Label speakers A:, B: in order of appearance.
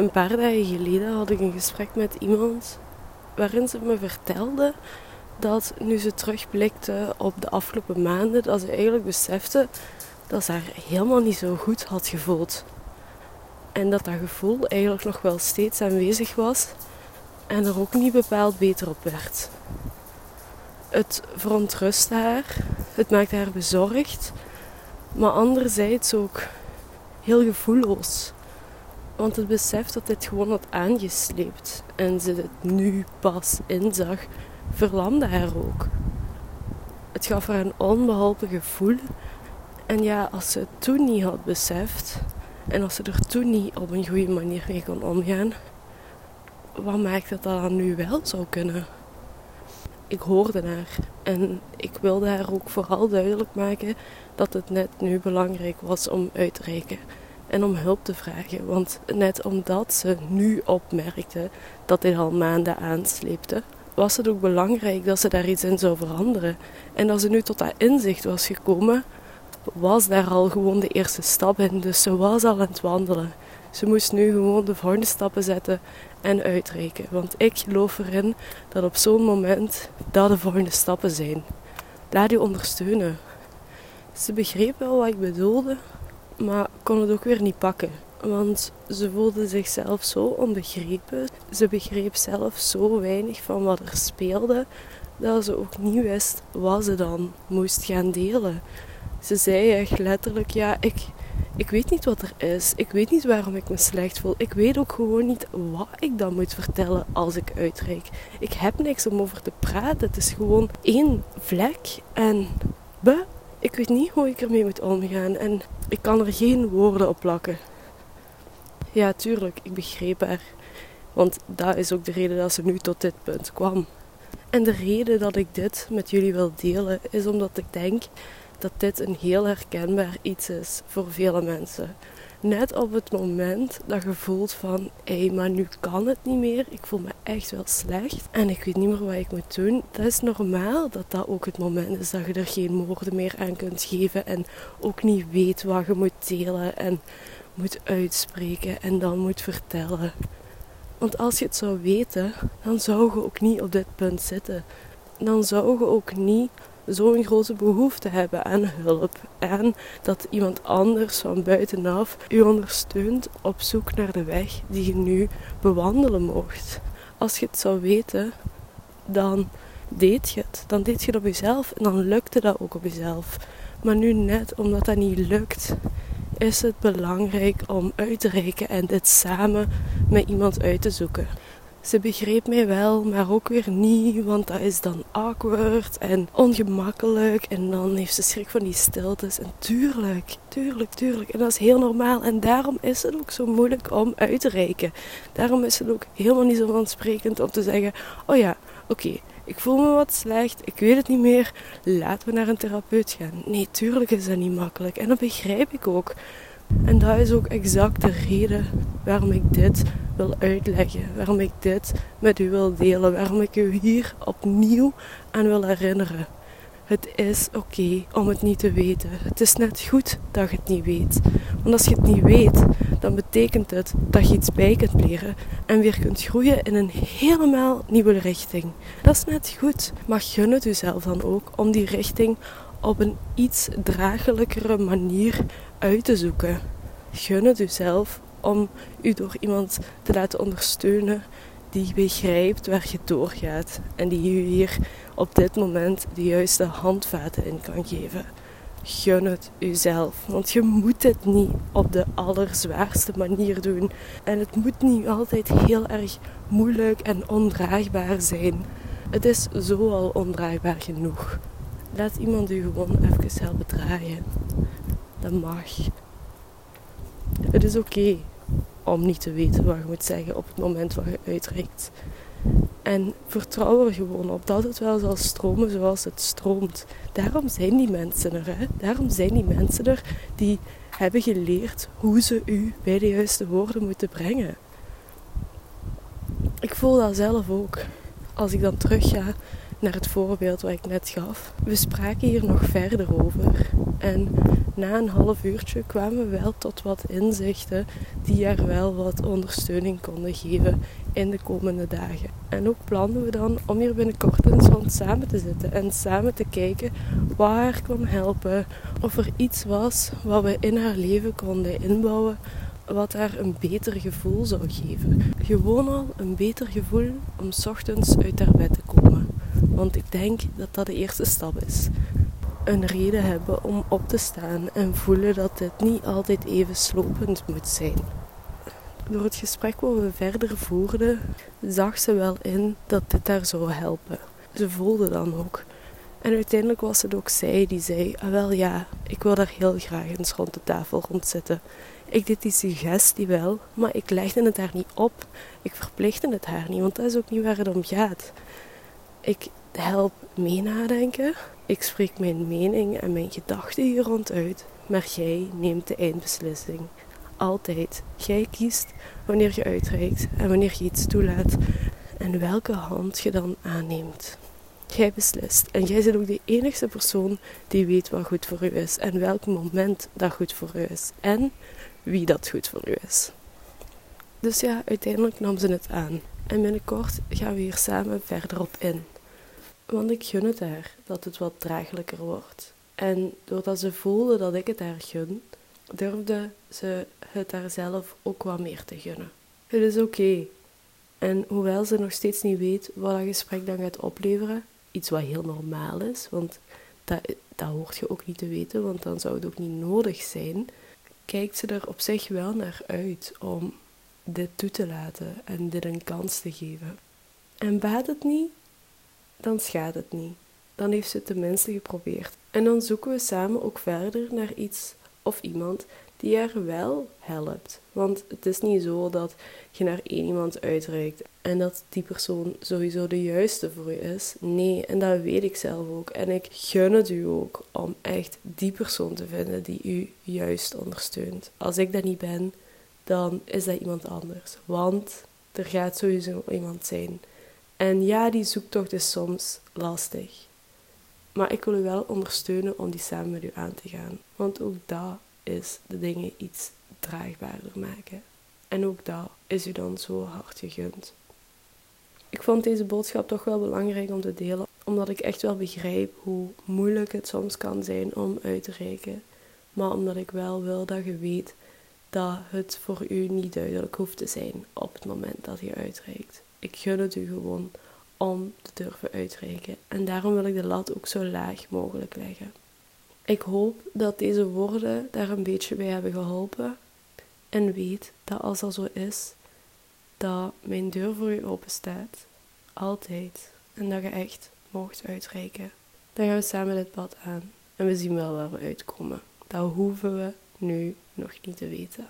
A: Een paar dagen geleden had ik een gesprek met iemand waarin ze me vertelde dat nu ze terugblikte op de afgelopen maanden, dat ze eigenlijk besefte dat ze haar helemaal niet zo goed had gevoeld. En dat dat gevoel eigenlijk nog wel steeds aanwezig was en er ook niet bepaald beter op werd. Het verontrustte haar, het maakte haar bezorgd, maar anderzijds ook heel gevoelloos. Want het besef dat dit gewoon had aangesleept en ze het nu pas inzag, verlamde haar ook. Het gaf haar een onbeholpen gevoel. En ja, als ze het toen niet had beseft en als ze er toen niet op een goede manier mee kon omgaan, wat maakt dat dat dan nu wel zou kunnen? Ik hoorde haar en ik wilde haar ook vooral duidelijk maken dat het net nu belangrijk was om uit te reiken en om hulp te vragen. Want net omdat ze nu opmerkte dat dit al maanden aansleepte, was het ook belangrijk dat ze daar iets in zou veranderen. En als ze nu tot dat inzicht was gekomen, was daar al gewoon de eerste stap in. Dus ze was al aan het wandelen. Ze moest nu gewoon de volgende stappen zetten en uitreiken. Want ik geloof erin dat op zo'n moment dat de volgende stappen zijn. Laat je ondersteunen. Ze begreep wel wat ik bedoelde, maar kon het ook weer niet pakken. Want ze voelde zichzelf zo onbegrepen. Ze begreep zelf zo weinig van wat er speelde, dat ze ook niet wist wat ze dan moest gaan delen. Ze zei echt letterlijk: Ja, ik, ik weet niet wat er is. Ik weet niet waarom ik me slecht voel. Ik weet ook gewoon niet wat ik dan moet vertellen als ik uitreik. Ik heb niks om over te praten. Het is gewoon één vlek en be. Ik weet niet hoe ik ermee moet omgaan en ik kan er geen woorden op plakken. Ja, tuurlijk, ik begreep haar. Want dat is ook de reden dat ze nu tot dit punt kwam. En de reden dat ik dit met jullie wil delen is omdat ik denk dat dit een heel herkenbaar iets is voor vele mensen. Net op het moment dat je voelt van, hé, hey, maar nu kan het niet meer. Ik voel me echt wel slecht en ik weet niet meer wat ik moet doen. Dat is normaal dat dat ook het moment is dat je er geen woorden meer aan kunt geven en ook niet weet wat je moet delen en moet uitspreken en dan moet vertellen. Want als je het zou weten, dan zou je ook niet op dit punt zitten. Dan zou je ook niet zo'n grote behoefte hebben aan hulp. En dat iemand anders van buitenaf u ondersteunt op zoek naar de weg die je nu bewandelen mocht. Als je het zou weten, dan deed je het. Dan deed je het op jezelf en dan lukte dat ook op jezelf. Maar nu net omdat dat niet lukt, is het belangrijk om uit te reiken en dit samen met iemand uit te zoeken. Ze begreep mij wel, maar ook weer niet, want dat is dan awkward en ongemakkelijk. En dan heeft ze schrik van die stiltes. En tuurlijk, tuurlijk, tuurlijk. En dat is heel normaal. En daarom is het ook zo moeilijk om uit te reiken. Daarom is het ook helemaal niet zo vansprekend om te zeggen: Oh ja, oké, ik voel me wat slecht, ik weet het niet meer, laten we naar een therapeut gaan. Nee, tuurlijk is dat niet makkelijk en dat begrijp ik ook. En dat is ook exact de reden waarom ik dit wil uitleggen, waarom ik dit met u wil delen, waarom ik u hier opnieuw aan wil herinneren. Het is oké om het niet te weten. Het is net goed dat je het niet weet. Want als je het niet weet, dan betekent het dat je iets bij kunt leren en weer kunt groeien in een helemaal nieuwe richting. Dat is net goed. Maar gun het jezelf dan ook om die richting op een iets draaglijkere manier uit te zoeken. Gun het jezelf om u door iemand te laten ondersteunen die begrijpt waar je doorgaat en die je hier op dit moment de juiste handvaten in kan geven. Gun het uzelf, want je moet het niet op de allerzwaarste manier doen. En het moet niet altijd heel erg moeilijk en ondraagbaar zijn. Het is zo al ondraagbaar genoeg. Laat iemand u gewoon even helpen draaien. Dat mag. Het is oké om niet te weten wat je moet zeggen op het moment waar je uitreikt. En vertrouw er gewoon op dat het wel zal stromen zoals het stroomt. Daarom zijn die mensen er. Hè? Daarom zijn die mensen er die hebben geleerd hoe ze u bij de juiste woorden moeten brengen. Ik voel dat zelf ook. Als ik dan terug ga naar het voorbeeld wat ik net gaf. We spraken hier nog verder over. En na een half uurtje kwamen we wel tot wat inzichten die er wel wat ondersteuning konden geven in de komende dagen. En ook plannen we dan om hier binnenkort eens rond samen te zitten en samen te kijken wat haar kon helpen. Of er iets was wat we in haar leven konden inbouwen wat haar een beter gevoel zou geven. Gewoon al een beter gevoel om ochtends uit haar bed te komen. Want ik denk dat dat de eerste stap is. Een reden hebben om op te staan en voelen dat dit niet altijd even slopend moet zijn. Door het gesprek wat we verder voerden, zag ze wel in dat dit haar zou helpen. Ze voelde dan ook. En uiteindelijk was het ook zij die zei: ah, wel ja, ik wil daar heel graag eens rond de tafel rond zitten. Ik deed die suggestie wel, maar ik legde het haar niet op. Ik verplichtte het haar niet, want dat is ook niet waar het om gaat. Ik help mee nadenken. Ik spreek mijn mening en mijn gedachten hier rond uit. Maar jij neemt de eindbeslissing. Altijd. Jij kiest wanneer je uitreikt en wanneer je iets toelaat. En welke hand je dan aanneemt. Jij beslist. En jij bent ook de enigste persoon die weet wat goed voor u is. En welk moment dat goed voor u is. En wie dat goed voor u is. Dus ja, uiteindelijk nam ze het aan. En binnenkort gaan we hier samen verder op in. Want ik gun het haar dat het wat draaglijker wordt. En doordat ze voelde dat ik het haar gun, durfde ze het haar zelf ook wat meer te gunnen. Het is oké. En hoewel ze nog steeds niet weet wat dat gesprek dan gaat opleveren, iets wat heel normaal is, want dat, dat hoort je ook niet te weten, want dan zou het ook niet nodig zijn, kijkt ze er op zich wel naar uit om dit toe te laten en dit een kans te geven. En baat het niet, dan schaadt het niet. Dan heeft ze het tenminste geprobeerd. En dan zoeken we samen ook verder naar iets of iemand die er wel helpt. Want het is niet zo dat je naar één iemand uitreikt en dat die persoon sowieso de juiste voor je is. Nee, en dat weet ik zelf ook. En ik gun het u ook om echt die persoon te vinden die u juist ondersteunt. Als ik dat niet ben, dan is dat iemand anders. Want er gaat sowieso iemand zijn. En ja, die zoektocht is soms lastig. Maar ik wil u wel ondersteunen om die samen met u aan te gaan. Want ook dat is de dingen iets draagbaarder maken. En ook dat is u dan zo hard gegund. Ik vond deze boodschap toch wel belangrijk om te delen, omdat ik echt wel begrijp hoe moeilijk het soms kan zijn om uit te reiken. Maar omdat ik wel wil dat je weet dat het voor u niet duidelijk hoeft te zijn op het moment dat je uitreikt. Ik gun het u gewoon om te durven uitreiken. En daarom wil ik de lat ook zo laag mogelijk leggen. Ik hoop dat deze woorden daar een beetje bij hebben geholpen. En weet dat als dat zo is, dat mijn deur voor je open staat. Altijd. En dat je echt mocht uitreiken. Dan gaan we samen dit pad aan. En we zien wel waar we uitkomen. Dat hoeven we nu nog niet te weten.